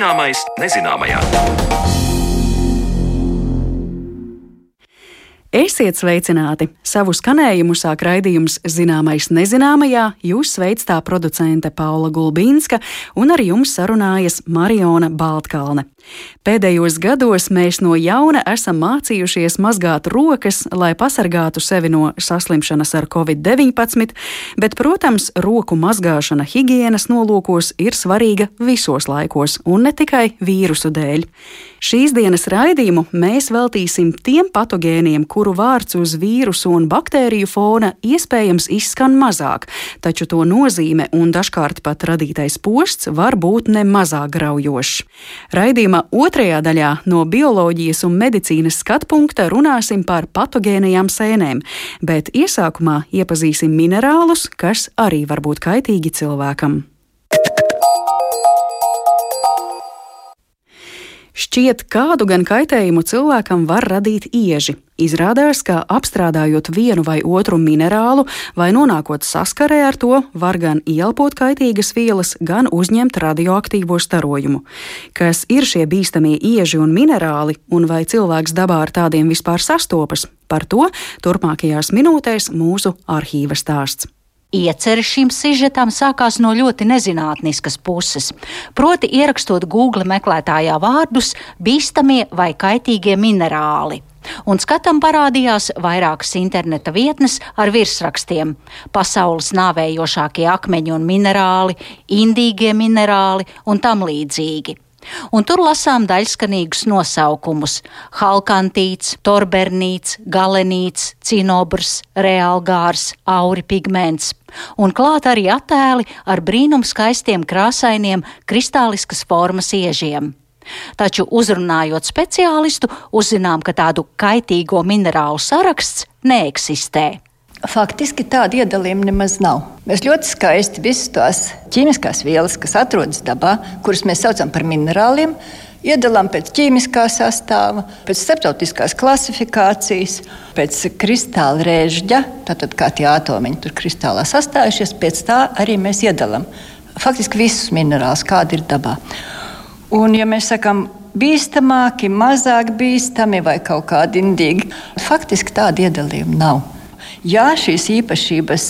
Zināmais nezināmajā. Esiet sveicināti! Savu skanējumu sāk raidījums Zināmais nezināmajā. Jūs sveic tā producente Paula Gulbīnska un ar jums sarunājas Mariona Baltkalne. Pēdējos gados mēs no jauna esam mācījušies mazgāt rokas, lai pasargātu sevi no saslimšanas ar covid-19, bet, protams, roku mazgāšana higiēnas nolūkos ir svarīga visos laikos un ne tikai vīrusu dēļ. Šīs dienas raidījumu mēs veltīsim tiem patogēniem, kuru vārds uz vīrusu un baktēriju fona iespējams izskan mazāk, taču to nozīme un dažkārt pat radītais posts var būt nemazāk graujošs. Raidījuma otrajā daļā no bioloģijas un medicīnas skatpunkta runāsim par patogēnajām sēnēm, bet iesākumā iepazīsim minerālus, kas arī var būt kaitīgi cilvēkam. Šķiet, kādu gan kaitējumu cilvēkam var radīt ieži. Izrādās, ka apstrādājot vienu vai otru minerālu vai nonākot saskarē ar to, var gan ielpot kaitīgas vielas, gan uzņemt radioaktīvo starojumu. Kas ir šie bīstamie ieži un minerāli, un vai cilvēks dabā ar tādiem vispār sastopas? Par to turpmākajās minūtēs mūsu arhīva stāsts. Ieceres šim sižetam sākās no ļoti nezinātniskas puses, proti ierakstot Google meklētājā vārdus bīstamie vai kaitīgie minerāli. Un skatam parādījās vairākas interneta vietnes ar virsrakstiem - pasaules nāvējošākie akmeņi un minerāli, indīgie minerāli un tam līdzīgi. Un tur lasām daļskanīgus nosaukumus - halkantīts, torbernīts, galenīts, cinobrs, reālgārs, auri pigments. Un klāt arī attēli ar brīnum skaistiem krāsainiem kristāliskas formas iežiem. Taču uzrunājot speciālistu, uzzinām, ka tādu kaitīgo minerālu saraksts neeksistē. Faktiski tāda iedalījuma nemaz nav. Mēs ļoti skaisti visas tās ķīmiskās vielas, kas atrodas dabā, kuras mēs saucam par minerāliem, iedalām pēc ķīmiskā sastāva, pēc starptautiskās klasifikācijas, pēc kristāla rēžģa, tātad kā tie atomiņi tur kristālā sastājušies, pēc tā arī mēs iedalām faktiski visus minerālus, kādi ir dabā. Un, ja mēs sakām, bīstamāki, mazāk bīstami vai kaut kādi indīgi, faktiski tāda iedalījuma nav. Jā, šīs īpašības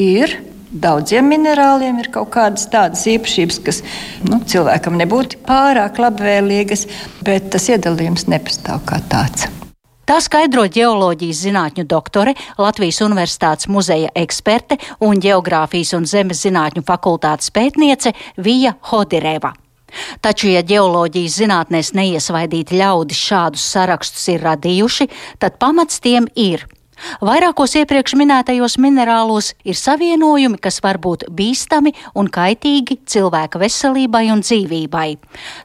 ir. Daudziem minerāliem ir kaut kādas tādas īpašības, kas nu, cilvēkam nebūtu pārāk labvēlīgas, bet tas iedalījums nepastāv kā tāds. Tā skaidro geoloģijas zinātņu doktore, Latvijas Universitātes muzeja eksperte un Geogrāfijas un zemes zinātņu fakultātes pētniece Vija Hodireva. Taču, ja geoloģijas zinātnēs neiesvaidīti ļaudis šādus sarakstus ir radījuši, tad pamats tiem ir – Vairākos iepriekš minētajos minerālos ir savienojumi, kas var būt bīstami un kaitīgi cilvēka veselībai un dzīvībai.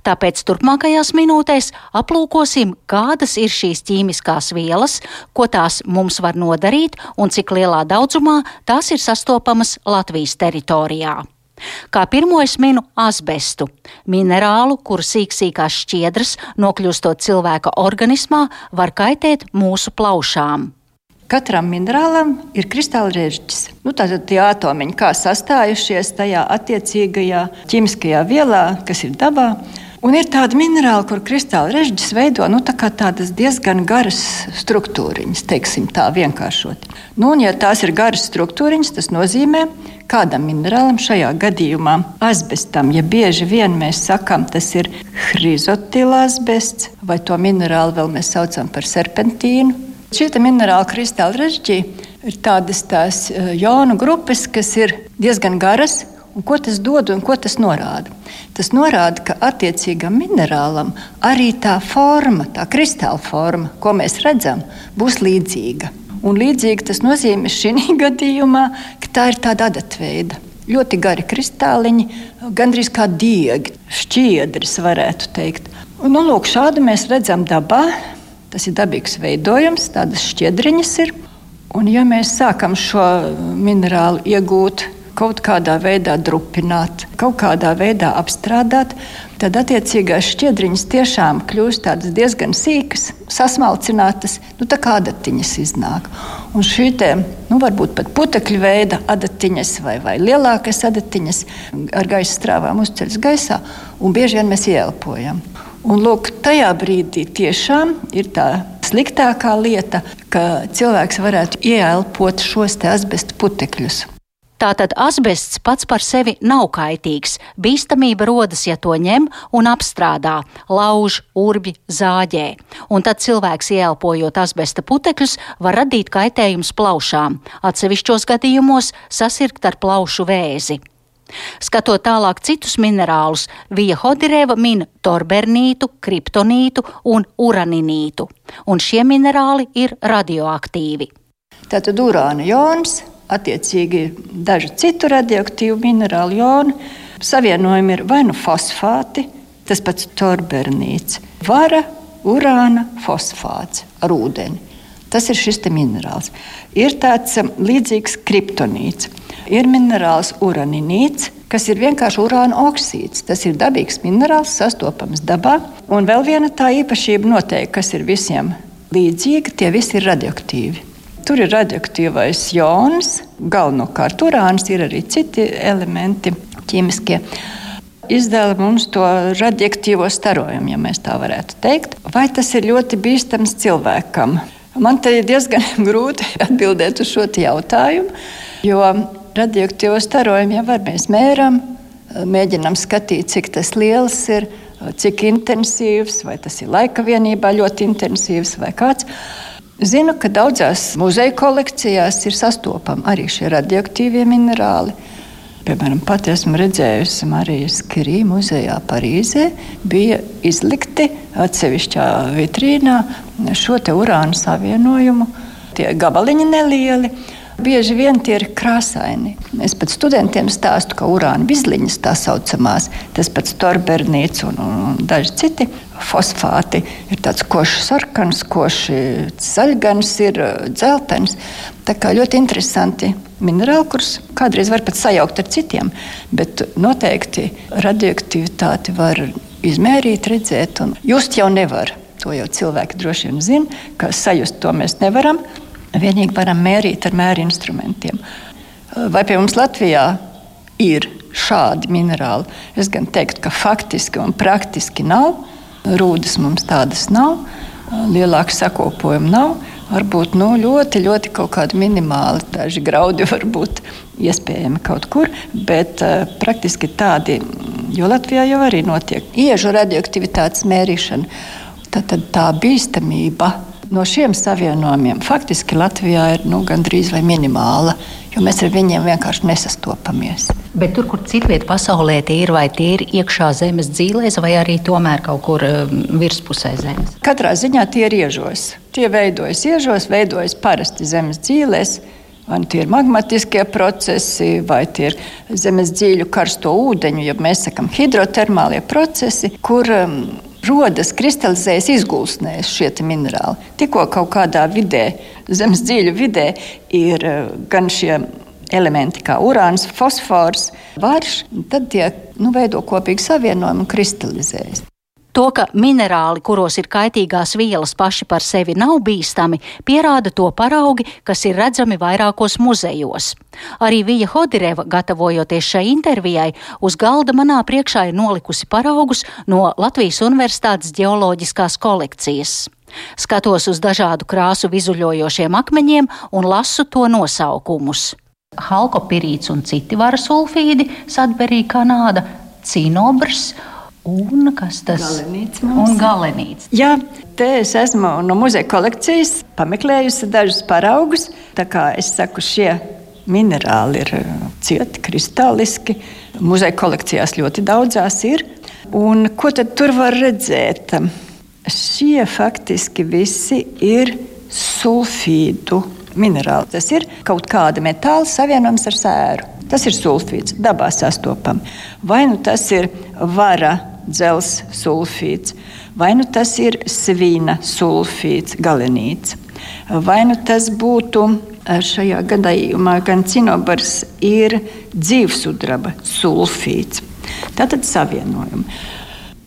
Tāpēc turpmākajās minūtēs aplūkosim, kādas ir šīs ķīmiskās vielas, ko tās mums var nodarīt un cik lielā daudzumā tās ir sastopamas Latvijas teritorijā. Kā pirmo es minu asbestu, minerālu, kur sīksīkās šķiedras, nokļūstot cilvēka organismā, var kaitēt mūsu plaušām. Katram minerālam ir kristāla režģis. Nu, tātad tie atomiņi, kā sastājušies tajā attiecīgajā ķīmiskajā vielā, kas ir dabā. Un ir tāda minerāla, kur kristāla režģis veido nu, tā tādas diezgan garas struktūriņas, teiksim tā vienkāršot. Nu, un, ja tās ir garas struktūriņas, tas nozīmē, ka kādam minerālam, šajā gadījumā asbestam, ja bieži vien mēs sakām, tas ir hrizotilāsbests, vai to minerālu vēl mēs saucam par serpentīnu Šie minerāli kristāli režģī ir tādas tās e, jonu grupas, kas ir diezgan garas. Un ko tas dod un ko tas norāda? Tas norāda, ka attiecīgam minerālam arī tā forma, tā kristāla forma, ko mēs redzam, būs līdzīga. Un līdzīgi tas nozīmē šī gadījumā, ka tā ir tāda adatveida. Ļoti gari kristāliņi, gandrīz kā diegi, šķiedras, varētu teikt. Un, nu, lūk, šādu mēs redzam dabā. Tas ir dabīgs veidojums, tādas šķiedriņas ir. Un, ja mēs sākam šo minerālu iegūt, kaut kādā veidā drupināt, kaut kādā veidā apstrādāt, tad attiecīgās šķiedriņas tiešām kļūst diezgan sīkas, sasmalcinātas, nu, tā kā adatiņas iznāk. Un šī te, nu, varbūt pat putekļu veida adatiņas vai, vai lielākas adatiņas ar gaisa strāvām uzceļas gaisā, un bieži vien mēs ieelpojam. Un, lūk, tajā brīdī tiešām ir tā sliktākā lieta, ka cilvēks varētu ieelpot šos asbestu putekļus. Tātad asbests pats par sevi nav kaitīgs. Bīstamība rodas, ja to ņem un apstrādā, lauž, urbi, zāģē. Un tad cilvēks ieelpojot asbesta putekļus var radīt kaitējums plaušām, atsevišķos gadījumos sasirgt ar plaušu vēzi. Skatot tālāk citus minerālus, Vija Hodireva min torbernītu, kriptonītu un uraninītu, un šie minerāli ir radioaktīvi. Tātad urāna jons attiecīgi daži citu radioaktīvu minerālu joni. Savienojumi ir vai nu fosfāti, tas pats torbernīts, vara, urāna, fosfāts ar ūdeni. Tas ir šis minerāls. Ir tāds um, līdzīgs kriptonīts. Ir minerāls uraninīts, kas ir vienkārši urāna oksīds. Tas ir dabīgs minerāls, sastopams dabā. Un vēl viena tā īpašība noteikti, kas ir visiem līdzīga, tie visi ir radioaktīvi. Tur ir radioaktīvais jons, galvenokārt urāns, ir arī citi elementi ķīmiskie. Izdala mums to radioaktīvo starojumu, ja tā varētu teikt. Vai tas ir ļoti bīstams cilvēkam? Man te ir diezgan grūti atbildēt uz šo jautājumu, jo radioaktīvo starojumu jau mēs mēram, mēģinām skatīt, cik tas liels ir, cik intensīvs, vai tas ir laika vienībā ļoti intensīvs vai kāds. Zinu, ka daudzās muzeja kolekcijās ir sastopami arī šie radioaktīvie minerāli. Piemēram, pat esmu redzējusi Marijas Kirī muzejā Parīzē. Bija izlikti atsevišķā vitrīnā šo urāna savienojumu. Tie gabaliņi nelieli, Bieži vien tie ir krāsaini. Es pat studentiem stāstu, ka urāna bizliņas tā saucamās, tas pats torbernīts un, un, un daži citi fosfāti ir tāds košs sarkans, košs zaļgans, ir dzeltens. Tā kā ļoti interesanti minerāli, kurus kādreiz var pat sajaukt ar citiem, bet noteikti radioaktivitāti var izmērīt, redzēt un just jau nevar. To jau cilvēki droši vien zina, ka sajust to mēs nevaram vienīgi varam mērīt ar mēri instrumentiem. Vai pie mums Latvijā ir šādi minerāli? Es gan teiktu, ka faktiski un praktiski nav. Rūdas mums tādas nav, lielāka sakopojuma nav. Varbūt nu, ļoti, ļoti kaut kādi minimāli, daži graudi var būt iespējami kaut kur, bet uh, praktiski tādi, jo Latvijā jau arī notiek iežu radioaktivitātes mērīšana. Tad, tad tā bīstamība no šiem savienojumiem faktiski Latvijā ir nu, gandrīz vai minimāla, jo mēs ar viņiem vienkārši nesastopamies. Bet tur, kur citvietā pasaulē tie ir, vai tie ir iekšā zemes dzīvēs, vai arī tomēr kaut kur um, virspusē zemes? Katrā ziņā tie ir iežos. Tie veidojas iežos, veidojas parasti zemes dzīvēs. Vai nu tie ir magmatiskie procesi, vai tie ir zemes dziļu karsto ūdeņu, ja mēs sakām hidrotermālie procesi, kur um, rodas, kristalizējas, izgulsnēs šie minerāli. Tikko kaut kādā vidē, zemes dziļu vidē, ir eh, gan šie elementi kā urāns, fosfors, varš, tad tie nu, veido kopīgu savienojumu un kristalizējas. To, ka minerāli, kuros ir kaitīgās vielas, paši par sevi nav bīstami, pierāda to paraugi, kas ir redzami vairākos muzejos. Arī Vija Hodireva, gatavojoties šai intervijai, uz galda manā priekšā ir nolikusi paraugus no Latvijas Universitātes ģeoloģiskās kolekcijas. Skatos uz dažādu krāsu vizuļojošiem akmeņiem un lasu to nosaukumus. Halkopirīts un citi vara sulfīdi, Sadberī, Kanāda, Cinobrs Un kas tas ir? Galenīts. Jā, te es esmu no muzeja kolekcijas pameklējusi dažus paraugus. Tā kā es saku, šie minerāli ir uh, cieti, kristāliski. Muzeja kolekcijās ļoti daudzās ir. Un ko tad tur var redzēt? Šie faktiski visi ir sulfīdu minerāli. Tas ir kaut kāda metāla savienojums ar sēru. Tas ir sulfīds, dabā sastopams. Vai nu tas ir vara dzels sulfīts, vai nu tas ir svina sulfīts, galenīts, vai nu tas būtu šajā gadījumā gan cinobars ir dzīvsudraba sulfīts. Tātad savienojumi.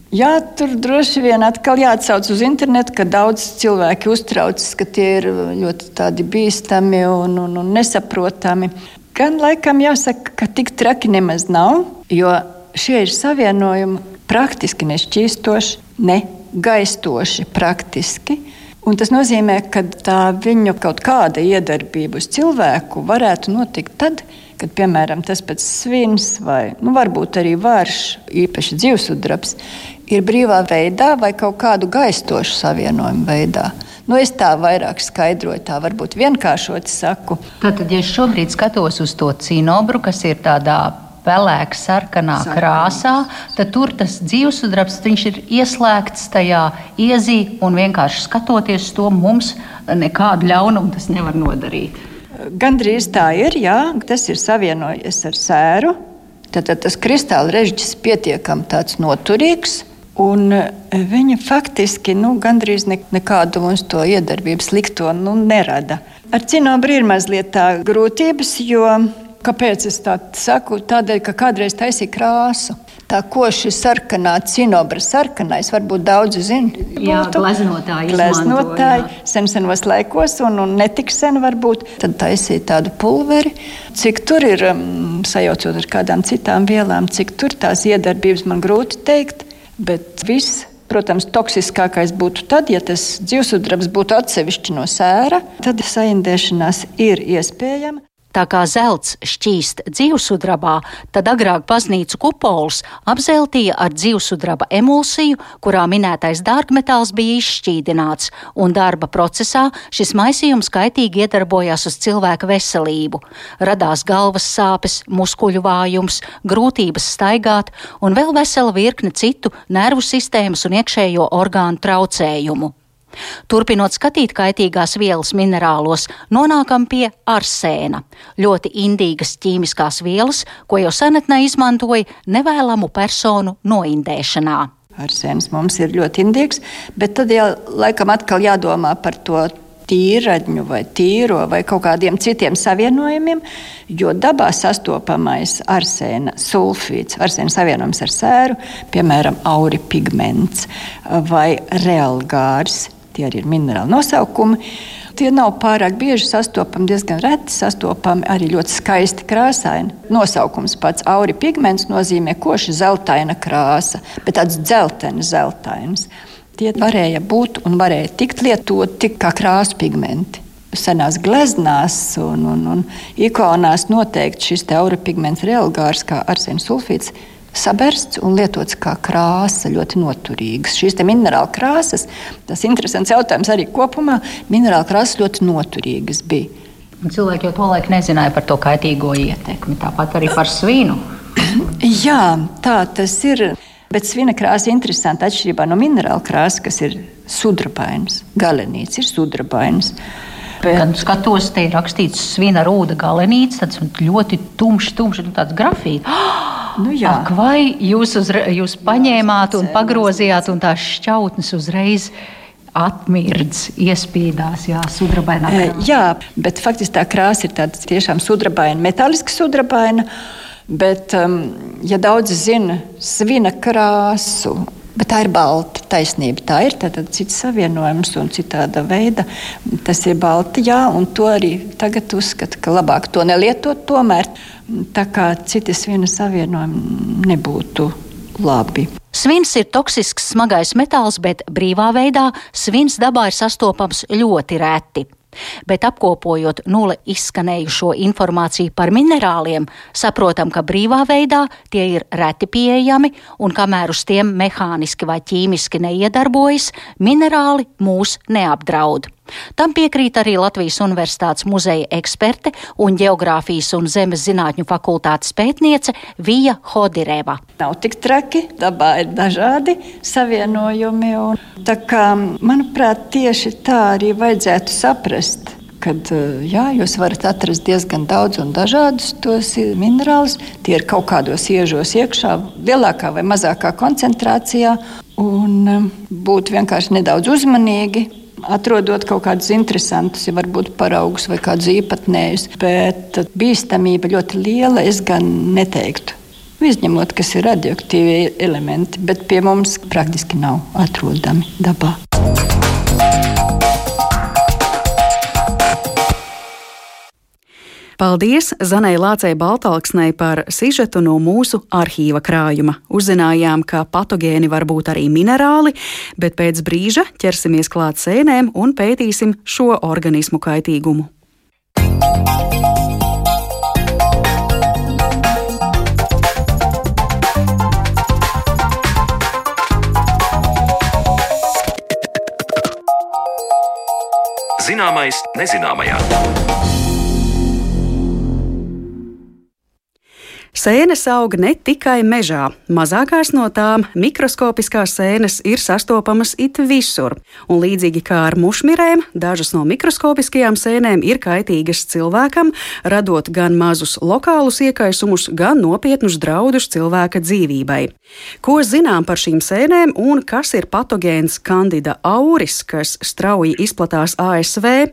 Jā, tur droši vien atkal jāatsauc uz internetu, ka daudz cilvēki uztraucas, ka tie ir ļoti bīstami un, un, un nesaprotami. Gan laikam jāsaka, ka tik traki nemaz nav, jo šie ir savienojumi praktiski nešķīstoši, ne gaistoši praktiski. Un tas nozīmē, ka tā viņu kaut kāda iedarbība uz cilvēku varētu notikt tad, kad, piemēram, tas pats svins vai nu, varbūt arī vārš, īpaši dzīvesudrabs, ir brīvā veidā vai kaut kādu gaistošu savienojumu veidā. Nu, es tā vairāk skaidroju, tā varbūt vienkāršot saku. Tātad, ja es šobrīd skatos uz to cinobru, kas ir tādā pelēka, sarkanā Sarkanā. krāsā, tad tur tas dzīvesudrabs ir ieslēgts tajā iezī un vienkārši skatoties to mums nekādu ļaunumu tas nevar nodarīt. Gandrīz tā ir, jā, tas ir savienojies ar sēru. Tad tas kristāla režģis ir pietiekami noturīgs. Un e, viņa faktiski nu, gandrīz ne, nekādu mums to iedarbību slikto nu, nerada. Ar cinobru ir mazliet tā grūtības, jo kāpēc es tā saku? Tādēļ, ka kādreiz taisīja krāsu. Tā koši sarkanā, cinobra sarkanais, varbūt daudzi zina. Jā, gleznotāji. Gleznotāji sen senos laikos, un, un netik sen varbūt. Tad taisīja tādu pulveri. Cik tur ir, um, sajaucot ar kādām citām vielām, cik tur tās iedarbības man grūti teikt. Bet viss, protams, toksiskākais būtu tad, ja tas dzīvesudrabs būtu atsevišķi no sēra. Tad saindēšanās ir iespējama. Tā kā zelts šķīst dzīvesudrabā, tad agrāk baznīcu kupols apzeltīja ar dzīvesudraba emulsiju, kurā minētais dārgmetāls bija izšķīdināts, un darba procesā šis maisījums kaitīgi iedarbojās uz cilvēka veselību. Radās galvas sāpes, muskuļu vājums, grūtības staigāt un vēl vesela virkne citu nervu sistēmas un iekšējo orgānu traucējumu. Turpinot skatīt kaitīgās vielas minerālos, nonākam pie arsēna, ļoti indīgas ķīmiskās vielas, ko jau senatnē izmantoja nevēlamu personu noindēšanā. Arsēns mums ir ļoti indīgs, bet tad jau laikam atkal jādomā par to tīraņu vai tīro vai kaut kādiem citiem savienojumiem, jo dabā sastopamais arsēna sulfīts, arsēna savienojums ar sēru, piemēram, auripigments vai realgārs tie arī ir minerāli nosaukumi. Tie nav pārāk bieži sastopami, diezgan reti sastopami, arī ļoti skaisti krāsaini. Nosaukums pats auri pigments nozīmē koši zeltaina krāsa, bet tāds dzeltenis, zeltains. Tie varēja būt un varēja tikt lietoti kā krāsu pigmenti senās gleznās un, un, un ikonās noteikti šis aurapigments reālgārs, kā arsēna sulfīts, sabersts un lietots kā krāsa, ļoti noturīgs. Šīs minerāla krāsas, tas ir interesants jautājums arī kopumā. Minerāla krāsas ļoti noturīgas bija. Cilvēki jau to laiku nezināja par to kaitīgo ietekmi, tāpat arī par svinu. Jā, tā tas ir. Bet svina krāsa ir interesanta atšķirībā no minerāla krāsas, kas ir sudrabains. Galenīts ir sudrabains. Bet... Kad skatos, te ir rakstīts svina rūda galenīts, tāds ļoti tumšs, tumšs, nu, tāds grafīts. Nu, jā. Ak, vai jūs, uzre, jūs paņēmāt un pagrozījāt, un tās šķautnes uzreiz atmirdz, iespīdās, jā, sudrabainā. Krāsa. Jā, bet faktiski tā krāsa ir tāda tiešām sudrabaina, metāliska sudrabaina. Bet, um, ja daudzi zina svina krāsu, bet tā ir balta taisnība, tā ir cits savienojums un citāda veida. Tas ir balti, jā, un to arī tagad uzskata, ka labāk to nelietot tomēr tā kā citi svina savienojumi nebūtu labi. Svins ir toksisks smagais metāls, bet brīvā veidā svins dabā ir sastopams ļoti reti. Bet apkopojot nulle izskanējušo informāciju par minerāliem, saprotam, ka brīvā veidā tie ir reti pieejami, un kamēr uz tiem mehāniski vai ķīmiski neiedarbojas, minerāli mūs neapdraud. Tam piekrīt arī Latvijas Universitātes muzeja eksperte un Geogrāfijas un Zemes zinātņu fakultātes pētniece Vija Hodireva. Nav tik traki, dabā ir dažādi savienojumi. Un, kā, manuprāt, tieši tā arī vajadzētu saprast kad jā, jūs varat atrast diezgan daudz un dažādus tos minerālus. Tie ir kaut kādos iežos iekšā, lielākā vai mazākā koncentrācijā. Un būt vienkārši nedaudz uzmanīgi, atrodot kaut kādus interesantus, ja varbūt paraugus vai kādus īpatnējus. Bet bīstamība ļoti liela, es gan neteiktu. Izņemot, kas ir radioaktīvie elementi, bet pie mums praktiski nav atrodami dabā. Paldies Zanai Lācei Baltalksnei par sižetu no mūsu arhīva krājuma. Uzzinājām, ka patogēni var būt arī minerāli, bet pēc brīža ķersimies klāt sēnēm un pētīsim šo organismu kaitīgumu. Zināmais nezināmajā. Sēnes aug ne tikai mežā. Mazākās no tām mikroskopiskās sēnes ir sastopamas it visur. Un līdzīgi kā ar mušmirēm, dažas no mikroskopiskajām sēnēm ir kaitīgas cilvēkam, radot gan mazus lokālus iekaisumus, gan nopietnus draudus cilvēka dzīvībai. Ko zinām par šīm sēnēm un kas ir patogēns Candida auris, kas strauji izplatās ASV?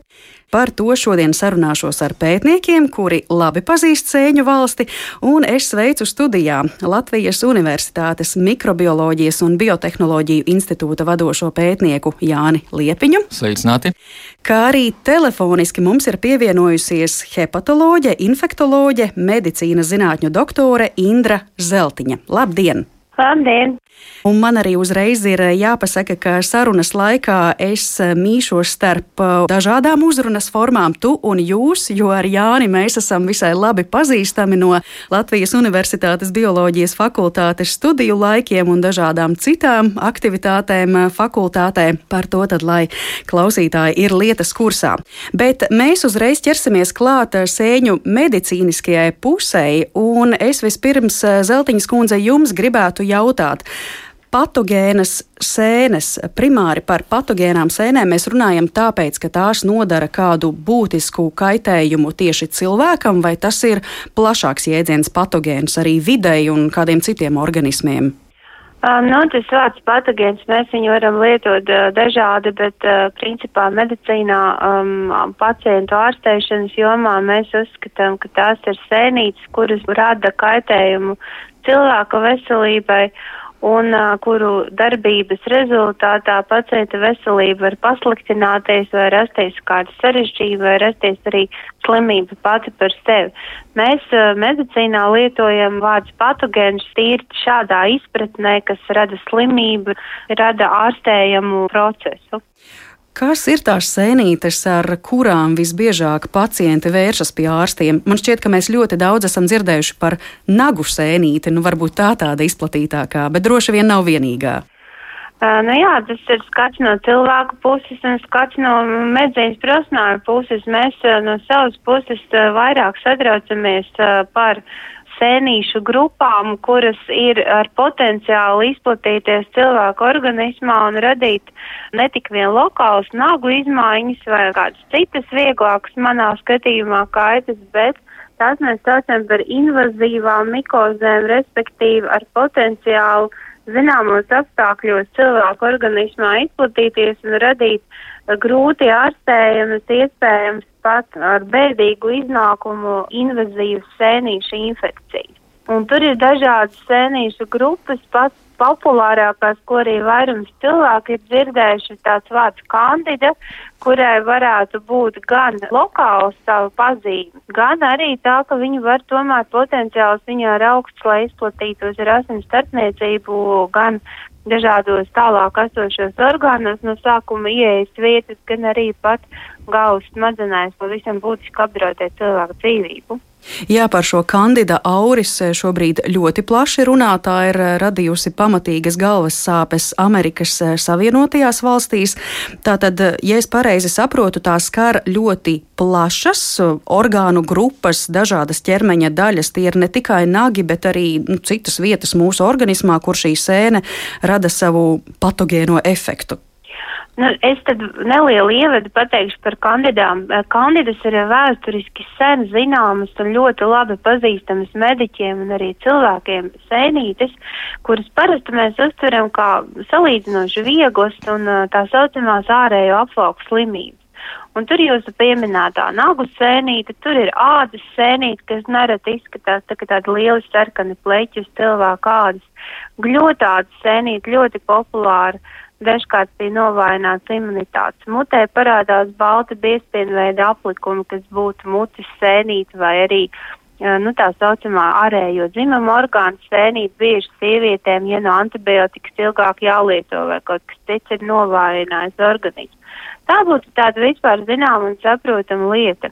Par to šodien sarunāšos ar pētniekiem, kuri labi pazīst sēņu valsti, un es sveicu studijā Latvijas Universitātes Mikrobioloģijas un Biotehnoloģiju institūta vadošo pētnieku Jāni Liepiņu. Sveicināti! Kā arī telefoniski mums ir pievienojusies hepatoloģe, infektoloģe, medicīnas zinātņu doktore Indra Zeltiņa. Labdien! Labdien! Un man arī uzreiz ir eh, jāpasaka, ka sarunas laikā es eh, mīšos starp eh, dažādām uzrunas formām, tu un jūs, jo ar Jāni mēs esam visai labi pazīstami no Latvijas Universitātes bioloģijas fakultātes studiju laikiem un dažādām citām aktivitātēm fakultātē. Par to tad, lai klausītāji ir lietas kursā. Bet mēs uzreiz ķersimies klāt sēņu medicīniskajai pusei, un es vispirms Zeltiņas kundze jums gribētu jautāt patogēnas sēnes, primāri par patogēnām sēnēm mēs runājam tāpēc, ka tās nodara kādu būtisku kaitējumu tieši cilvēkam, vai tas ir plašāks jēdziens patogēns arī videi un kādiem citiem organismiem? Um, nu, tas vārds patogēns mēs viņu varam lietot uh, dažādi, bet uh, principā medicīnā um, pacientu ārstēšanas jomā mēs uzskatām, ka tās ir sēnītes, kuras rada kaitējumu cilvēka veselībai un uh, kuru darbības rezultātā pacienta veselība var pasliktināties vai rasties kāda sarežģījuma vai rasties arī slimība pati par sevi. Mēs uh, medicīnā lietojam vārds patogēns tīri šādā izpratnē, kas rada slimību, rada ārstējamu procesu. Kas ir tās sēnītes, ar kurām visbiežāk pacienti vēršas pie ārstiem? Man šķiet, ka mēs ļoti daudz esam dzirdējuši par nagu sēnīti. Nu, varbūt tā tāda izplatītākā, bet droši vien nav vienīgā. Uh, nu jā, tas ir skats no cilvēku puses un skats no medzīnas profesionāla puses. Mēs uh, no savas puses uh, vairāk satraucamies par sēnīšu grupām, kuras ir ar potenciālu izplatīties cilvēku organismā un radīt ne tik vien lokālas nagu izmaiņas vai kādas citas vieglākas manā skatījumā kaitas, bet tās mēs saucam par invazīvām mikozēm, respektīvi ar potenciālu zināmos apstākļos cilvēku organismā izplatīties un radīt grūti ārstējamas, iespējams pat ar bēdīgu iznākumu invazīvas sēnīšu infekcijas. Un tur ir dažādas sēnīšu grupas, pats populārākās, ko arī vairums cilvēku ir dzirdējuši, tāds vārds kandida, kurai varētu būt gan lokāls savu pazīmi, gan arī tā, ka viņi var tomēr potenciāls viņā ir augsts, lai izplatītos ar asins starpniecību, gan dažādos tālāk esošos orgānos no sākuma ieejas vietas, gan arī pat galvas smadzenēs, pavisam būtiski apdraudēt cilvēku dzīvību. Jā, par šo kandida auris šobrīd ļoti plaši runā. Tā ir radījusi pamatīgas galvas sāpes Amerikas Savienotajās valstīs. Tātad, ja es pareizi saprotu, tā skar ļoti plašas orgānu grupas, dažādas ķermeņa daļas. Tie ir ne tikai nagi, bet arī nu, citas vietas mūsu organismā, kur šī sēne rada savu patogēno efektu. Nu, es tad nelielu ievadu pateikšu par kandidām. Kandidas ir vēsturiski sen zināmas un ļoti labi pazīstamas mediķiem un arī cilvēkiem sēnītes, kuras parasti mēs uztveram kā salīdzinoši vieglas un tā saucamās ārējo apvalku slimības. Un tur jūsu pieminētā nagu sēnīte, tur ir ādas sēnīte, kas nereti izskatās tā kā tāda liela sarkana pleķa uz cilvēka ādas. Gļotāda sēnīte ļoti populāra. Dažkārt bija novājināts imunitātes. Mutē parādās balta biespienveida aplikumi, kas būtu mutes sēnīte vai arī nu, tā saucamā ārējo dzimumu orgānu sēnīt bieži sievietēm, ja no antibiotikas ilgāk jālieto vai kaut kas cits ir novājinājis organismu. Tā būtu tāda vispār zināma un saprotama lieta.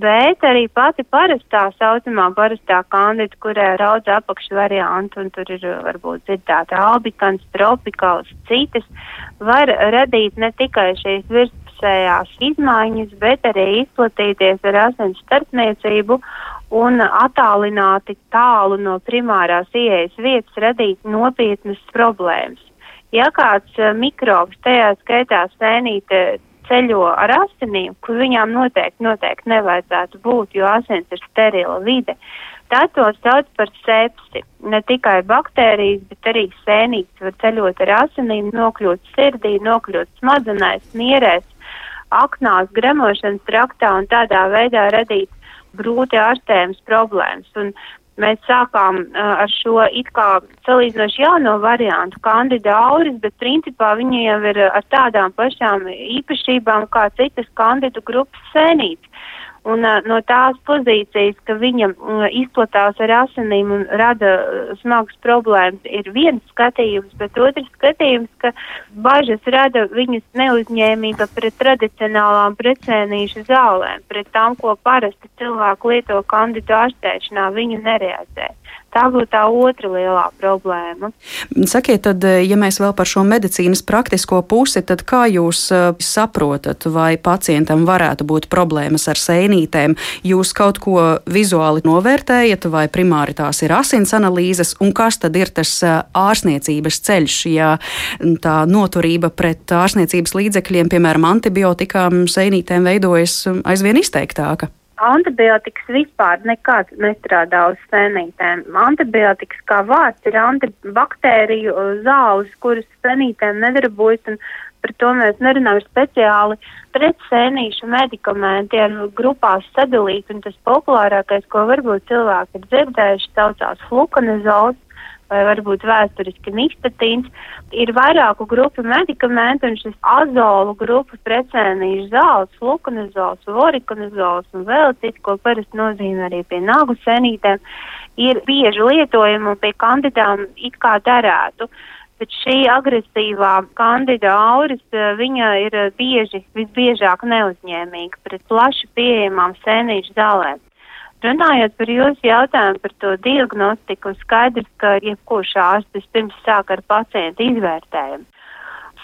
Bet arī pati parastā saucamā parastā kandida, kurai ir daudz apakšu variantu, un tur ir varbūt dzirdēta albikans, tropikāls, citas, var radīt ne tikai šīs virspusējās izmaiņas, bet arī izplatīties ar asins starpniecību un attālināti tālu no primārās ieejas vietas radīt nopietnas problēmas. Ja kāds uh, mikrobs, tajā skaitā sēnīte, ceļo ar asinīm, kur viņām noteikti, noteikti nevajadzētu būt, jo asins ir sterila vide, tad to sauc par sepsi. Ne tikai baktērijas, bet arī sēnītes var ceļot ar asinīm, nokļūt sirdī, nokļūt smadzenēs, nierēs, aknās, gremošanas traktā un tādā veidā radīt grūti ārstējams problēmas. Un mēs sākām uh, ar šo it kā salīdzinoši jauno variantu, kandida auris, bet principā viņi jau ir ar tādām pašām īpašībām kā citas kandidu grupas sēnītes. Un uh, no tās pozīcijas, ka viņa uh, izplatās ar asinīm un rada uh, smagas problēmas, ir viens skatījums, bet otrs skatījums, ka bažas rada viņas neuzņēmība pret tradicionālām precēnīšu zālēm, pret tām, ko parasti cilvēku lieto kandidu ārstēšanā, viņu nerealizē. Tā būtu tā otra lielā problēma. Sakiet, tad, eh, ja mēs vēl par šo medicīnas praktisko pusi, tad kā jūs uh, saprotat, vai pacientam varētu būt problēmas ar sēnītēm? Jūs kaut ko vizuāli novērtējat, vai primāri tās ir asins analīzes, un kas tad ir tas uh, ārsniecības ceļš, ja tā noturība pret ārsniecības līdzekļiem, piemēram, antibiotikām, sēnītēm veidojas aizvien izteiktāka? Antibiotikas vispār nekad nestrādā uz sēnītēm. Antibiotikas kā vārds ir antibaktēriju zāles, kuras sēnītēm nedarbojas, un par to mēs nerunājam speciāli. Pret sēnīšu medikamenti ir grupās sadalīti, un tas populārākais, ko varbūt cilvēki ir dzirdējuši, saucās flukonizols vai varbūt vēsturiski nistatīns, ir vairāku grupu medikamenti, un šis azolu grupu precēnīšu zāles, flukonizols, vorikonizols un vēl citi, ko parasti nozīmē arī pie nagu senītēm, ir bieži lietojami un pie kandidām it kā derētu. Bet šī agresīvā kandida auris, eh, viņa ir bieži, visbiežāk neuzņēmīga pret plaši pieejamām sēnīšu zālēm. Runājot par jūsu jautājumu par to diagnostiku, skaidrs, ka jebkurš ārsts vispirms sāk ar pacientu izvērtējumu.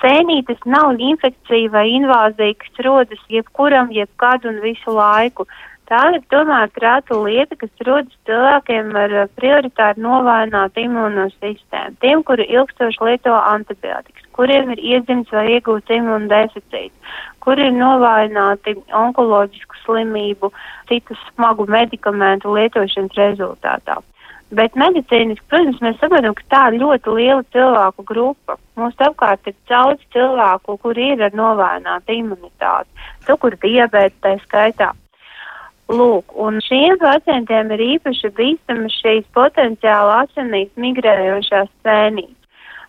Sēnītes nav infekcija vai invāzija, kas rodas jebkuram, jebkad un visu laiku. Tā ir tomēr trāta lieta, kas rodas cilvēkiem ar prioritāri novājinātu imunosistēmu, tiem, kuri ilgstoši lieto antibiotikas, kuriem ir iedzimts vai iegūts imunodeficīts, kuri ir novājināti onkoloģisku slimību, citu smagu medikamentu lietošanas rezultātā. Bet medicīniski, protams, mēs saprotam, ka tā ir ļoti liela cilvēku grupa. Mums apkārt ir daudz cilvēku, kuri ir ar novājinātu imunitāti, tu, kur diabēta tā skaitā. Lūk, un šiem pacientiem ir īpaši bīstamas šīs potenciāli asinīs migrējošās sēnīs.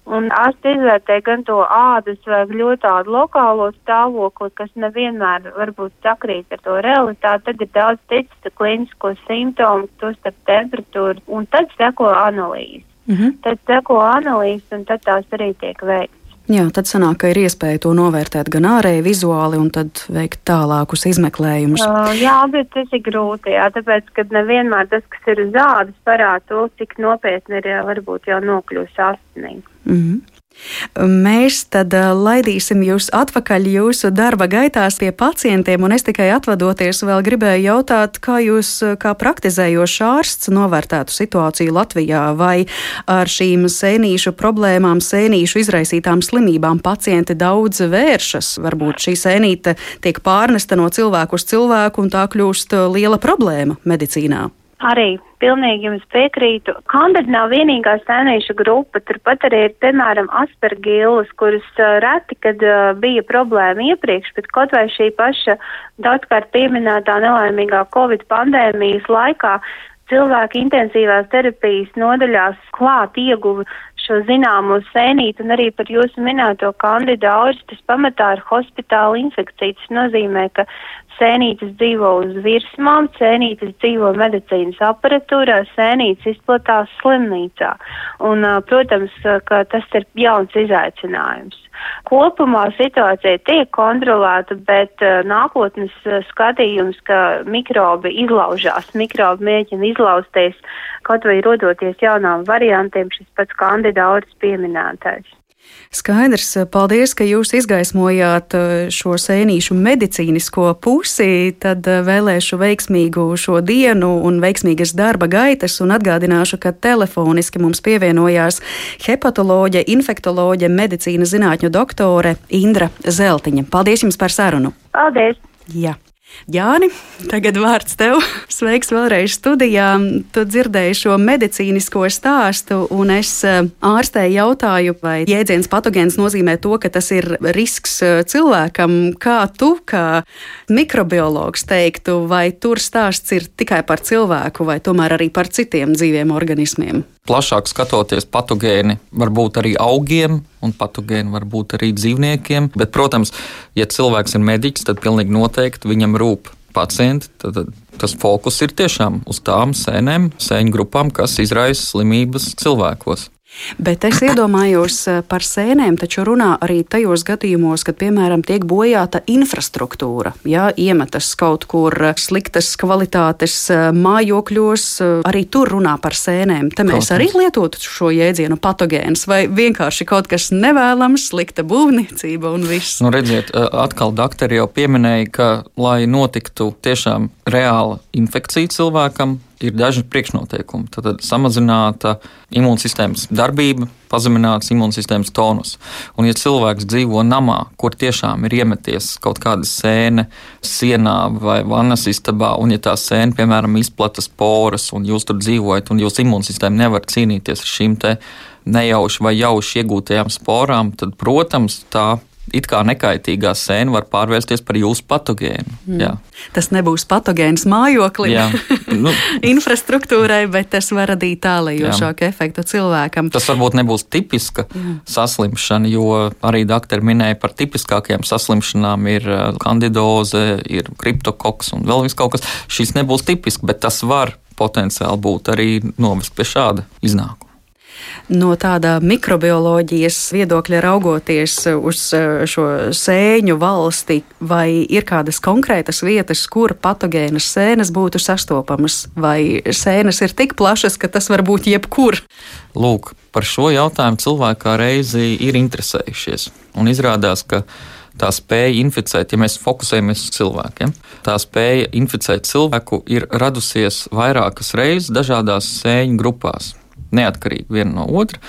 Un ārsti izvērtē gan to ādas vai ļoti tādu lokālo stāvokli, kas nevienmēr varbūt sakrīt ar to realitāti. Tad ir daudz citu klīnisko simptomu, to starp temperatūru, un tad seko analīzes. Mm -hmm. Tad seko analīzes, un tad tās arī tiek veikts. Jā, tad sanāk, ka ir iespēja to novērtēt gan ārēji, vizuāli, un tad veikt tālākus izmeklējumus. Uh, jā, bet tas ir grūti, jā, tāpēc, ka nevienmēr tas, kas ir uz ādas, parāda to, cik nopietni ir jā, varbūt jau nokļūst asinīs. Mm -hmm. Mēs tad laidīsim jūs atpakaļ jūsu darba gaitās pie pacientiem, un es tikai atvadoties vēl gribēju jautāt, kā jūs, kā praktizējošs ārsts, novērtētu situāciju Latvijā, vai ar šīm sēnīšu problēmām, sēnīšu izraisītām slimībām pacienti daudz vēršas. Varbūt šī sēnīte tiek pārnesta no cilvēku uz cilvēku, un tā kļūst liela problēma medicīnā. Arī pilnīgi jums piekrītu. Kandida nav vienīgā sēnīšu grupa, turpat arī ir, piemēram, aspergīlas, kuras uh, reti, kad uh, bija problēma iepriekš, bet kaut vai šī paša daudzkārt pieminētā nelaimīgā Covid pandēmijas laikā cilvēki intensīvās terapijas nodaļās klāt ieguva šo zināmo sēnīti un arī par jūsu minēto kandida auris, tas pamatā ir hospitāla infekcija. Tas nozīmē, ka sēnītes dzīvo uz virsmām, sēnītes dzīvo medicīnas aparatūrā, sēnītes izplatās slimnīcā. Un, protams, ka tas ir jauns izaicinājums. Kopumā situācija tiek kontrolēta, bet nākotnes skatījums, ka mikrobi izlaužās, mikrobi mēģina izlausties, kaut vai rodoties jaunām variantiem, šis pats kandidāts pieminētais. Skaidrs, paldies, ka jūs izgaismojāt eh, šo sēnīšu medicīnisko pusi. Tad eh, vēlēšu veiksmīgu šo dienu un veiksmīgas darba gaitas un atgādināšu, ka telefoniski mums pievienojās hepatoloģe, infektoloģe, medicīnas zinātņu doktore Indra Zeltiņa. Paldies jums par sarunu! Paldies! Jā. Jāni, tagad vārds tev. Sveiks vēlreiz studijā. Tu dzirdēji šo medicīnisko stāstu, un es eh, ārstēju jautāju, vai jēdziens patogēns nozīmē to, ka tas ir risks eh, cilvēkam. Kā tu, kā mikrobiologs, teiktu, vai tur stāsts ir tikai par cilvēku, vai tomēr arī par citiem dzīviem organismiem? Plašāk skatoties, patogēni var būt arī augiem, un patogēni var būt arī dzīvniekiem. Bet, protams, ja cilvēks ir mediķis, tad pilnīgi noteikti viņam rūp pacienti. Tad, tad tas fokus ir tiešām uz tām sēnēm, sēņu grupām, kas izraisa slimības cilvēkos. Bet es iedomājos eh, par sēnēm, taču runā arī tajos gadījumos, kad, piemēram, tiek bojāta infrastruktūra. Ja iemetas kaut kur sliktas kvalitātes eh, mājokļos, eh, arī tur runā par sēnēm. Te mēs arī lietotu šo jēdzienu patogēns vai vienkārši kaut kas nevēlams, slikta būvniecība un viss. Nu, redziet, atkal doktori jau pieminēja, ka, lai notiktu tiešām reāla infekcija cilvēkam, ir daži priekšnoteikumi. Tad samazināta imūnsistēmas darbība, pazemināts imūnsistēmas tonus. Un, ja cilvēks dzīvo namā, kur tiešām ir iemeties kaut kāda sēne sienā vai vannas istabā, un ja tā sēne, piemēram, izplatas poras, un jūs tur dzīvojat, un jūsu imūnsistēma nevar cīnīties ar šīm nejauši vai jauši iegūtajām sporām, tad, protams, tā it kā nekaitīgā sēne var pārvērsties par jūsu patogēnu. Mm. Jā. Tas nebūs patogēns mājoklim, nu, infrastruktūrai, bet tas var radīt tālējošāku efektu cilvēkam. Tas varbūt nebūs tipiska jā. saslimšana, jo arī doktori minēja par tipiskākajām saslimšanām ir uh, kandidoze, ir kriptokoks un vēl kaut kas. Šis nebūs tipisks, bet tas var potenciāli būt arī novest pie šāda iznākuma. No tāda mikrobioloģijas viedokļa raugoties uz eh, šo sēņu valsti, vai ir kādas konkrētas vietas, kur patogēnas sēnes būtu sastopamas, vai sēnes ir tik plašas, ka tas var būt jebkur? Lūk, par šo jautājumu cilvēki kā reizi ir interesējušies. Un izrādās, ka tā spēja inficēt, ja mēs fokusējamies uz cilvēkiem, tā spēja inficēt cilvēku ir radusies vairākas reizes dažādās sēņu grupās neatkarīgi viena no otra.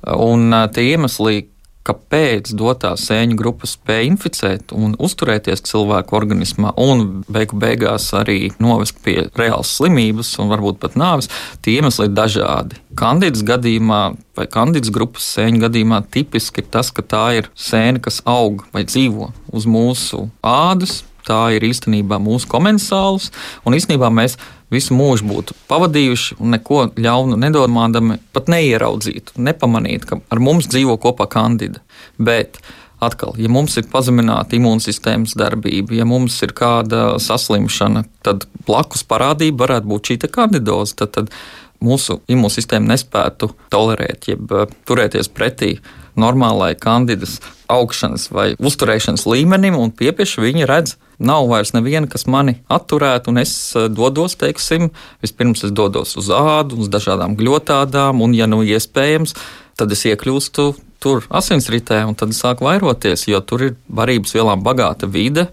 Un tie iemesli, kāpēc dotā sēņu grupa spēja inficēt un uzturēties cilvēku organismā, un beigu beigās arī novest pie reālas slimības un varbūt pat nāves, tie iemesli ir dažādi. Kandīdas gadījumā vai kandīdas grupas sēņu gadījumā tipiski ir tas, ka tā ir sēne, kas aug vai dzīvo uz mūsu ādas. Tā ir īstenībā mūsu komensāls, un īstenībā mēs visu mūžu būtu pavadījuši un neko ļaunu nedomādami, pat neieraudzītu, nepamanītu, ka ar mums dzīvo kopā kandida. Bet atkal, ja mums ir pazemināta imūnsistēmas darbība, ja mums ir kāda saslimšana, tad blakus parādība varētu būt šī kandidoze. Tad, tad mūsu imūnsistēma nespētu tolerēt, jeb uh, turēties pretī normālai kandidas augšanas vai uzturēšanas līmenim, un piepieši viņi redz, nav vairs neviena, kas mani atturētu, un es uh, dodos, teiksim, vispirms es dodos uz ādu, uz dažādām gļotādām, un, ja nu iespējams, tad es iekļūstu tur asinsritē, un tad sāk vairoties, jo tur ir barības vielām bagāta vide.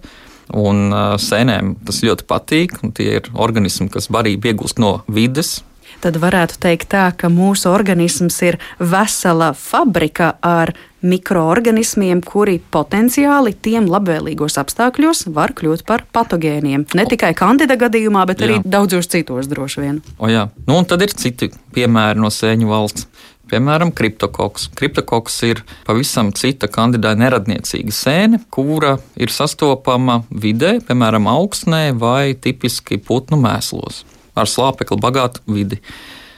Un uh, sēnēm tas ļoti patīk, tie ir organismi, kas barību iegūst no vides, tad varētu teikt tā, ka mūsu organisms ir vesela fabrika ar mikroorganismiem, kuri potenciāli tiem labvēlīgos apstākļos var kļūt par patogēniem. Ne tikai kandida gadījumā, bet jā. arī daudzos citos droši vien. O jā, nu, un tad ir citi piemēri no sēņu valsts. Piemēram, kriptokoks. Kriptokoks ir pavisam cita kandidāta neradniecīga sēne, kura ir sastopama vidē, piemēram, augsnē vai tipiski putnu mēslos ar slāpekli bagātu vidi.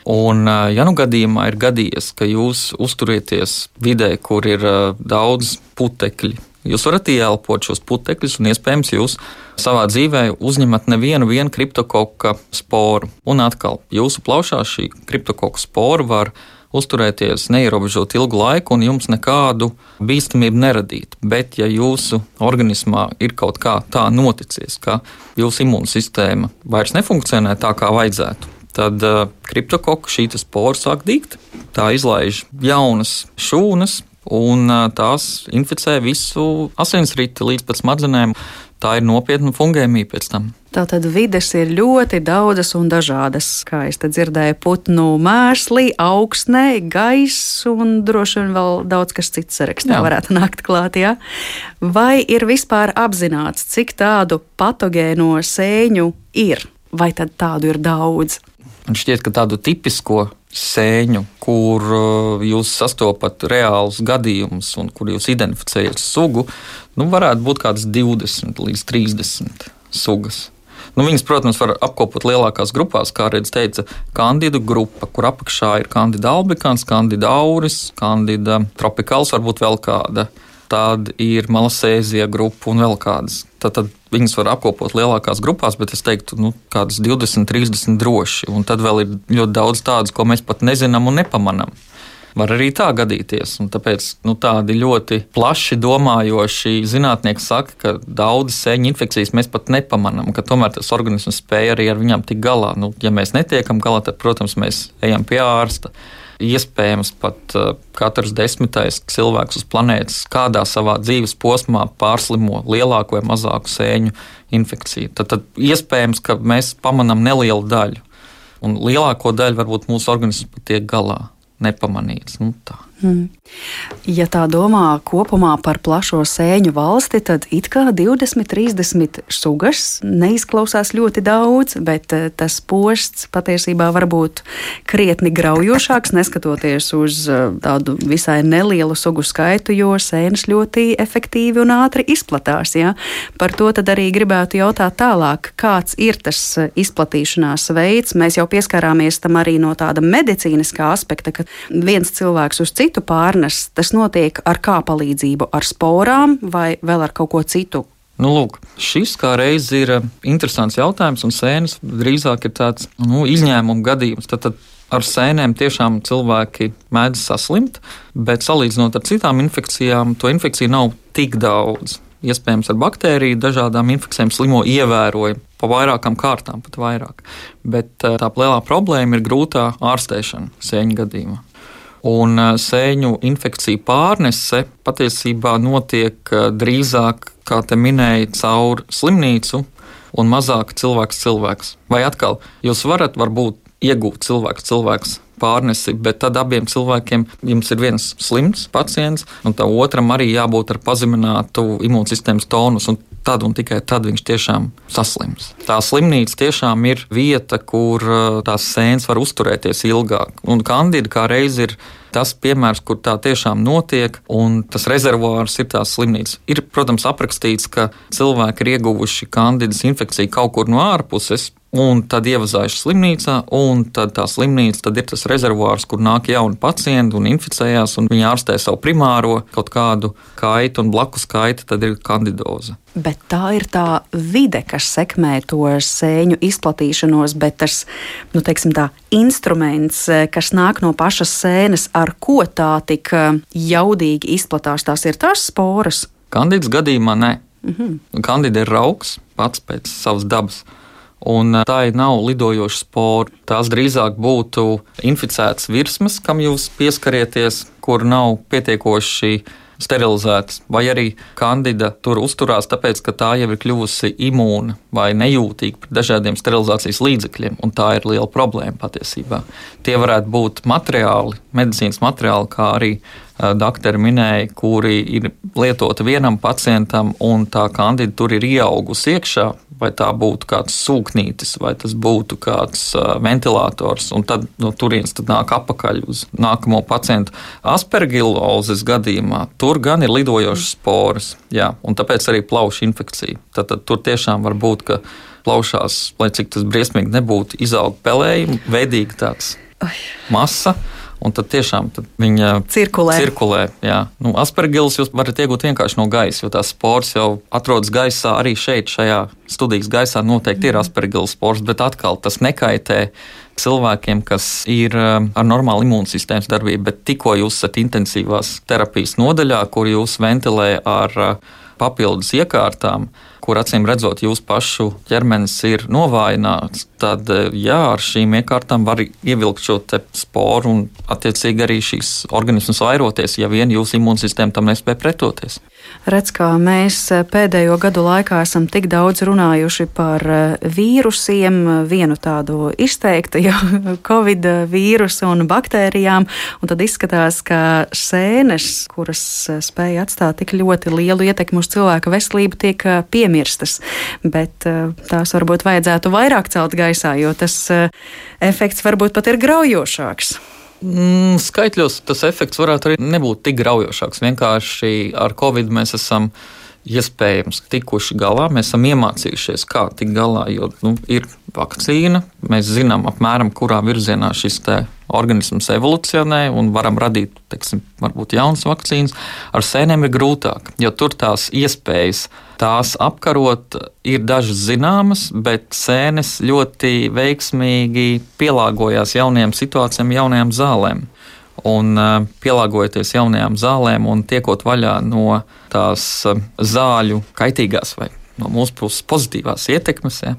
Un, ja nu gadījumā ir gadījies, ka jūs uzturieties vidē, kur ir daudz putekļi, jūs varat ieelpot šos putekļus, un iespējams jūs savā dzīvē uzņemat nevienu kriptokoka sporu. Un atkal, jūsu plaušā šī kriptokoka spora var uzturēties neierobežot ilgu laiku un jums nekādu bīstamību neradīt. Bet, ja jūsu organismā ir kaut kā tā noticis, ka jūsu imūnsistēma vairs nefunkcionē tā, kā vajadzētu, tad uh, kriptokoka šī spora sāk dīgt. Tā izlaiž jaunas šūnas, un uh, tās inficē visu asinsriti līdz pat smadzenēm. Tā ir nopietna fungēmija pēc tam. Tātad vides ir ļoti daudzas un dažādas. Kā es dzirdēju, putnu mēslī, augsnē, gaiss un droši vien vēl daudz kas cits sarakstā jā. varētu nākt klāt. Jā? Vai ir vispār apzināts, cik tādu patogēno sēņu ir? Vai tad tādu ir daudz? Man šķiet, ka tādu tipisko sēņu, kur uh, jūs sastopat reālus gadījumus un kur jūs identificējat sugu, nu, varētu būt kaut kādas 20 līdz 30 sugas. Nu, viņas, protams, var apkopot lielākās grupās, kā redz teica, kandidu grupa, kur apakšā ir kandida albikāns, kandida auris, kandida tropikāls, varbūt vēl kāda tad ir malasēzija grupa un vēl kādas. Tad, tad viņas var apkopot lielākās grupās, bet es teiktu, nu, kādas 20, 30 droši. Un tad vēl ir ļoti daudz tādas, ko mēs pat nezinām un nepamanām. Var arī tā gadīties. Un tāpēc nu, tādi ļoti plaši domājoši zinātnieki saka, ka daudzas sēņu infekcijas mēs pat nepamanām, ka tomēr tas organisms spēja arī ar viņām tikt galā. Nu, ja mēs netiekam galā, tad, protams, mēs ejam pie ārsta iespējams pat uh, katrs desmitais cilvēks uz planētas kādā savā dzīves posmā pārslimo lielāku vai mazāku sēņu infekciju. Tad, tad iespējams, ka mēs pamanām nelielu daļu, un lielāko daļu varbūt mūsu organisms pat tiek galā nepamanīts. Nu, tā. Hmm. Ja tā domā kopumā par plašo sēņu valsti, tad it kā 20, 30 sugas neizklausās ļoti daudz, bet eh, tas posts patiesībā var būt krietni graujošāks, neskatoties uz eh, tādu visai nelielu sugu skaitu, jo sēnes ļoti efektīvi un ātri izplatās. Ja? Par to tad arī gribētu jautāt tālāk, kāds ir tas eh, izplatīšanās veids. Mēs jau pieskārāmies tam arī no tāda medicīniskā aspekta, ka viens cilvēks uz citu citu pārnes, tas notiek ar kā palīdzību, ar sporām vai vēl ar kaut ko citu? Nu, lūk, šis kā reiz ir eh, interesants jautājums, un sēnes drīzāk ir tāds nu, izņēmuma gadījums. Tad, tad ar sēnēm tiešām cilvēki mēdz saslimt, bet salīdzinot ar citām infekcijām, to infekciju nav tik daudz. Iespējams, ar baktēriju dažādām infekcijām slimo ievērojami pa vairākām kārtām, pat vairāk. Bet eh, tā lielā problēma ir grūtā ārstēšana sēņu gadījumā. Un sēņu infekciju pārnese patiesībā notiek drīzāk, kā te minēja, caur slimnīcu un mazāk cilvēks cilvēks. Vai atkal, jūs varat varbūt iegūt cilvēks cilvēks pārnesi, bet tad abiem cilvēkiem jums ir viens slims pacients, un tā otram arī jābūt ar pazeminātu imūnsistēmas tonus. Tad un tikai tad viņš tiešām saslims. Tā slimnīca tiešām ir vieta, kur tās sēnes var uzturēties ilgāk. Un kandida kā reiz ir tas piemērs, kur tā tiešām notiek, un tas rezervuārs ir tās slimnīcas. Ir, protams, aprakstīts, ka cilvēki ir ieguvuši kandidas infekciju kaut kur no ārpuses, un tad ievazājuši slimnīcā, un tad tā slimnīca tad ir tas rezervuārs, kur nāk jauni pacienti un inficējās, un viņi ārstē savu primāro kaut kādu kaitu, un blakus kaita tad ir kandidoze. Bet tā ir tā vide, kas sekmē to sēņu izplatīšanos, bet tas nu, teiksim, tā, instruments, kas nāk no pašas sēnes, ar ko tā tik jaudīgi izplatās, tās ir tās sporas. Kandīdas gadījumā nē. Mm -hmm. Kandida ir augs pats pēc savas dabas. Un tā nav lidojoša spora. Tās drīzāk būtu inficētas virsmas, kam jūs pieskarieties, kur nav pietiekoši sterilizētas, vai arī kandida tur uzturās, tāpēc ka tā jau ir kļuvusi imūna vai nejūtīga pret dažādiem sterilizācijas līdzekļiem, un tā ir liela problēma patiesībā. Tie varētu būt materiāli, medicīnas materiāli, kā arī doktori minēja, kuri ir lietoti vienam pacientam, un tā kandida tur ir ieaugusi iekšā, vai tā būtu kāds sūknītis, vai tas būtu kāds uh, ventilators, un tad no turienes tad nāk apakaļ uz nākamo pacientu. Aspergilozes gadījumā tur gan ir lidojošas sporas, jā, un tāpēc arī plaušu infekcija. Tad, tad tur tiešām var būt, ka plaušās, lai cik tas briesmīgi nebūtu, izaug pelējumi, veidīgi tāds masa un tad tiešām tad viņa cirkulē. cirkulē jā. nu, aspergilus jūs varat iegūt vienkārši no gaisa, jo tās spores jau atrodas gaisā. Arī šeit, šajā studijas gaisā, noteikti ir mhm. aspergilus spores, bet atkal tas nekaitē cilvēkiem, kas ir um, ar normālu imūnsistēmas darbību, bet tikko jūs esat intensīvās terapijas nodaļā, kur jūs ventilē ar uh, papildus iekārtām, kur acīm redzot, jūsu pašu ķermenis ir novājināts, tad eh, jā, ar šīm iekārtām var ievilkt šo sporu un attiecīgi arī šīs organismas vairoties, ja vien jūsu imūnsistēma tam nespēja pretoties. Redz, kā mēs eh, pēdējo gadu laikā esam tik daudz runājuši par eh, vīrusiem, vienu tādu izteiktu, jau covid vīrusu un baktērijām, un tad izskatās, ka sēnes, kuras spēja atstāt tik ļoti lielu ietekmi uz cilvēka veselību, tiek piemirstas, bet tās varbūt vajadzētu vairāk celt gaisā jo tas efekts varbūt pat ir graujošāks. Mm, skaitļos tas efekts varētu arī nebūt tik graujošāks. Vienkārši ar covid mēs esam iespējams tikuši galā. Mēs esam iemācījušies, kā tikt galā, jo nu, ir vakcīna. Mēs zinām, apmēram, kurā virzienā šis organisms evolūcionē un varam radīt, teiksim, varbūt jaunas vakcīnas. Ar sēnēm ir grūtāk, jo tur tās iespējas tās apkarot ir dažas zināmas, bet sēnes ļoti veiksmīgi pielāgojās jaunajām situācijām, jaunajām zālēm. Un pielāgojoties jaunajām zālēm un tiekot vaļā no tās zāļu kaitīgās vai no mūsu puses pozitīvās ietekmes, ja,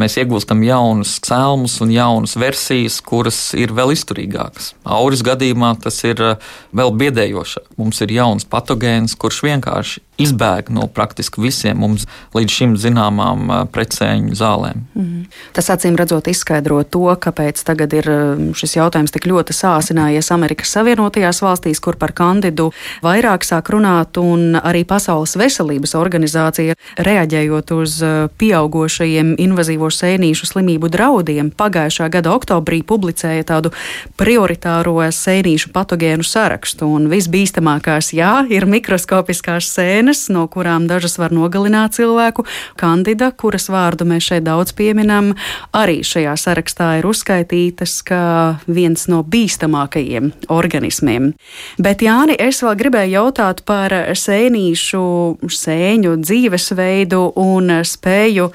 mēs iegūstam jaunus cēlumus un jaunas versijas, kuras ir vēl izturīgākas. Auris gadījumā tas ir uh, vēl biedējošāk. Mums ir jauns patogēns, kurš vienkārši izbēg no praktiski visiem mums līdz šim zināmām precēņu zālēm. Mm. Tas acīm redzot izskaidro to, kāpēc tagad ir šis jautājums tik ļoti sāsinājies Amerikas Savienotajās valstīs, kur par kandidu vairāk sāk runāt, un arī Pasaules veselības organizācija reaģējot uz pieaugošajiem invazīvo sēnīšu slimību draudiem pagājušā gada oktobrī publicēja tādu prioritāro sēnīšu patogēnu sarakstu, un visbīstamākās, jā, ir mikroskopiskās sēnes, no kurām dažas var nogalināt cilvēku. Kandida, kuras vārdu mēs šeit daudz pieminam, arī šajā sarakstā ir uzskaitītas kā viens no bīstamākajiem organismiem. Bet, Jāni, es vēl gribēju jautāt par sēnīšu, sēņu dzīvesveidu un spēju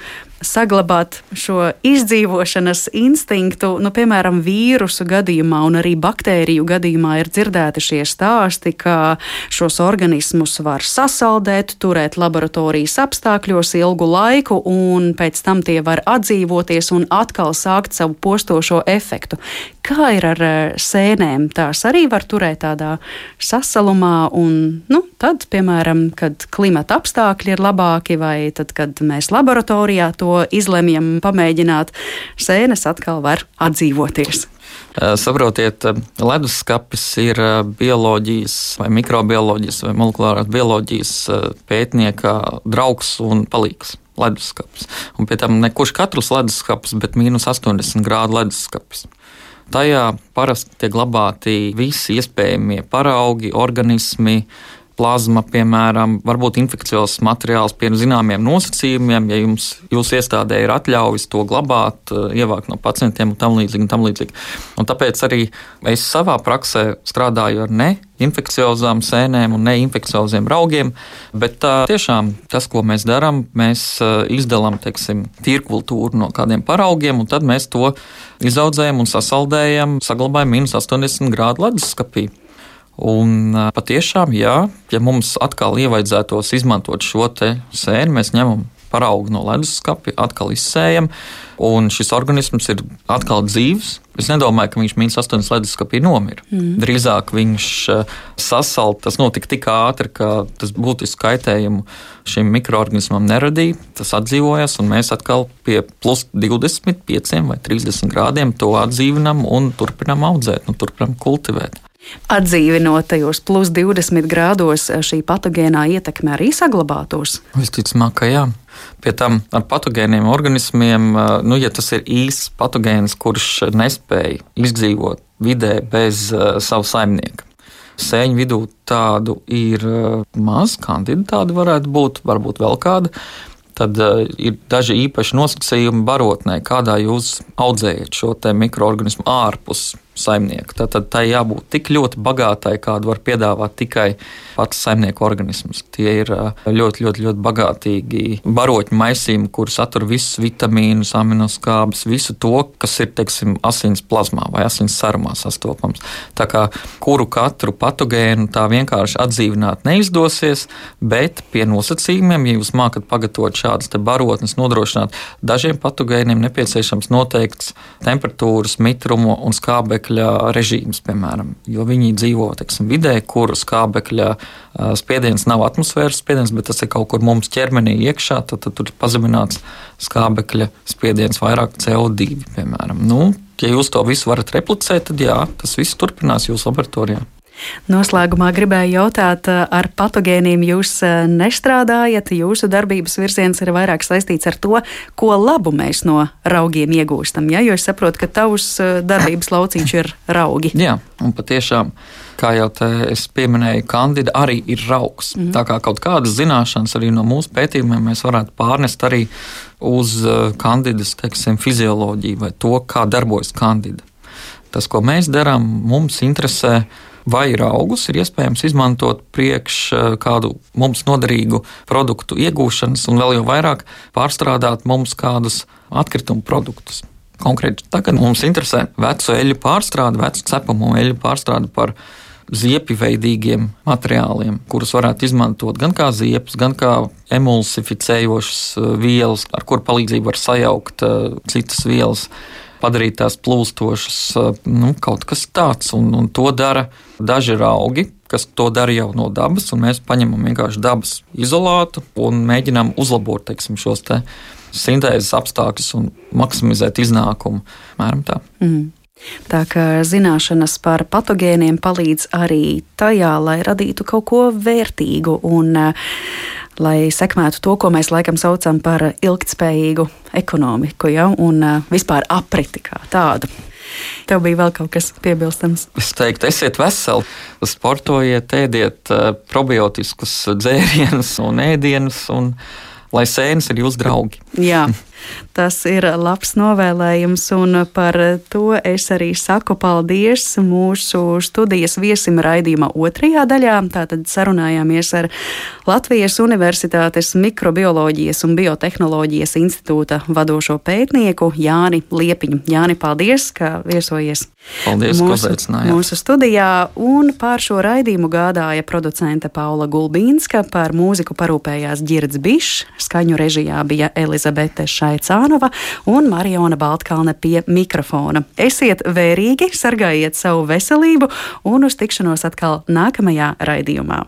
saglabāt šo izdzīvošanas instinktu, nu, piemēram, vīrusu gadījumā un arī baktēriju gadījumā ir dzirdēti šie stāsti, ka šos organismus var sasaldēt, turēt laboratorijas apstākļos ilgu laiku, un pēc tam tie var atdzīvoties un atkal sākt savu postošo efektu. Kā ir ar eh, sēnēm? Tās arī var turēt tādā sasalumā, un nu, tad, piemēram, kad klimata apstākļi ir labāki, vai tad, kad mēs laboratorijā to to izlemjam pamēģināt, sēnes atkal var atdzīvoties. Saprotiet, leduskapis ir bioloģijas, vai mikrobioloģijas, vai molekulārās bioloģijas pētnieka draugs un palīgs. Leduskapis. Un pie tam ne kurš katrs leduskapis, bet mīnus 80 grādu leduskapis. Tajā parasti tiek glabāti visi iespējamie paraugi, organismi, plazma, piemēram, varbūt infekcijos materiāls pie zināmiem nosacījumiem, ja jums jūsu iestādē ir atļaujas to glabāt, eh, ievākt no pacientiem un tam līdzīgi. Un tam līdzīgi. Un tāpēc arī es savā praksē strādāju ar ne infekciozām sēnēm un neinfekcioziem raugiem, bet tā, tiešām tas, ko mēs darām, mēs eh, izdalām tīrkultūru no kādiem paraugiem, un tad mēs to izaudzējam un sasaldējam, saglabājam minus 80 grādu leduskapī. Un patiešām, jā, ja mums atkal ievaidzētos izmantot šo sēni, mēs ņemam paraugu no leduskapja, atkal izsējam, un šis organisms ir atkal dzīves. Es nedomāju, ka viņš mīnus 8 leduskapī nomira. Mm. Drīzāk viņš uh, sasalt, tas notika tik ātri, ka tas būtisku kaitējumu šim mikroorganismam neradīja. Tas atdzīvojās, un mēs atkal pie plus 25 vai 30 grādiem to atdzīvinām un turpinām audzēt, un turpinām kultivēt. Atdzīvinot tajos plus 20 grādos, šī patogēnā ietekme arī saglabātos? Visticamāk, ka jā. Pie tam ar patogēniem organismiem, nu, ja tas ir īsts patogēns, kurš nespēja izdzīvot vidē bez uh, savu saimnieku. Sēņu vidū tādu ir uh, maz, kandida tāda varētu būt, varbūt vēl kāda. Tad uh, ir daži īpaši nosacījumi barotnē, kādā jūs audzējat šo mikroorganismu ārpus saimnieku. Tad tai jābūt tik ļoti bagātai, kādu var piedāvāt tikai pats saimnieku organisms. Tie ir ļoti, ļoti, ļoti bagātīgi baroķu maisījumi, kur satur visus vitamīnus, aminoskābes, visu to, kas ir teiksim, asins plazmā vai asins sarumā sastopams. Tā kā kuru katru patogēnu tā vienkārši atdzīvināt neizdosies, bet pie nosacījumiem, ja jūs mākat pagatavot šādas barotnes, nodrošināt dažiem patogēniem nepieciešams noteikts temperatūras, mitrumu un skābekļa skābekļa režīms, piemēram. Jo viņi dzīvo teiksim, vidē, kur skābekļa spiediens nav atmosfēras spiediens, bet tas ir kaut kur mums ķermenī iekšā, tad, tad tur ir pazemināts skābekļa spiediens, vairāk CO2. Piemēram. Nu, ja jūs to visu varat replicēt, tad jā, tas viss turpinās jūsu laboratorijā. Noslēgumā gribēju jautāt, eh, ar patogēniem jūs eh, nestrādājat, jūsu darbības virziens ir vairāk saistīts ar to, ko labu mēs no raugiem iegūstam. Ja? Jo es saprotu, ka tavs eh, darbības lauciņš ir raugi. Jā, un patiešām. Kā jau es pieminēju, kandida arī ir raugs. Mm. Tā kā kaut kādas zināšanas arī no mūsu pētījumiem mēs varētu pārnest arī uz kandidas teiksim, fizioloģiju vai to, kā darbojas kandida. Tas, ko mēs darām, mums interesē vai augus ir iespējams izmantot priekš eh, kādu mums noderīgu produktu iegūšanas, un vēl jau vairāk pārstrādāt mums kādus atkritumu produktus. Konkrēti, tagad mums interesē vecu eļļu pārstrāde, vecu cepamo eļļu pārstrāde par ziepju-veidīgiem materiāliem, kurus varētu izmantot gan kā ziepes, gan kā emulsificējošas eh, vielas, ar kuru palīdzību var sajaukt uh, citas vielas padarīt tās plūstošas, nu, kaut kas tāds. Un, un to dara daži augi, kas to dara jau no dabas, un mēs paņemam vienkārši dabas izolātu un mēģinām uzlabot teiksim, šos te sintēzes apstākļus un maksimizēt iznākumu. Mēram tā. Mm. Tā kā zināšanas par patogēniem palīdz arī tajā, lai radītu kaut ko vērtīgu un uh, lai sekmētu to, ko mēs laikam saucam par ilgtspējīgu ekonomiku ja? un vispār apriti kā tādu. Tev bija vēl kaut kas piebilstams. Es teiktu, esiet veseli, sportojiet, ēdiet probiotiskus dzērienus un ēdienus, un lai sēnes ir jūsu draugi. Jā. Tas ir labs novēlējums, un par to es arī saku paldies mūsu studijas viesim raidījuma otrajā daļā. Tātad sarunājāmies ar Latvijas Universitātes mikrobioloģijas un biotehnoloģijas institūta vadošo pētnieku Jāni Liepiņu. Jāni, paldies, ka viesojies paldies, mūsu, mūsu studijā. Un pār šo raidījumu gādāja producente Paula Gulbīnska, par mūziku parūpējās Girds Bišs, skaņu režijā bija Elizabete Šai. Cānova un Mariona Baltkalne pie mikrofona. Esiet vērīgi, sargājiet savu veselību un uz tikšanos atkal nākamajā raidījumā.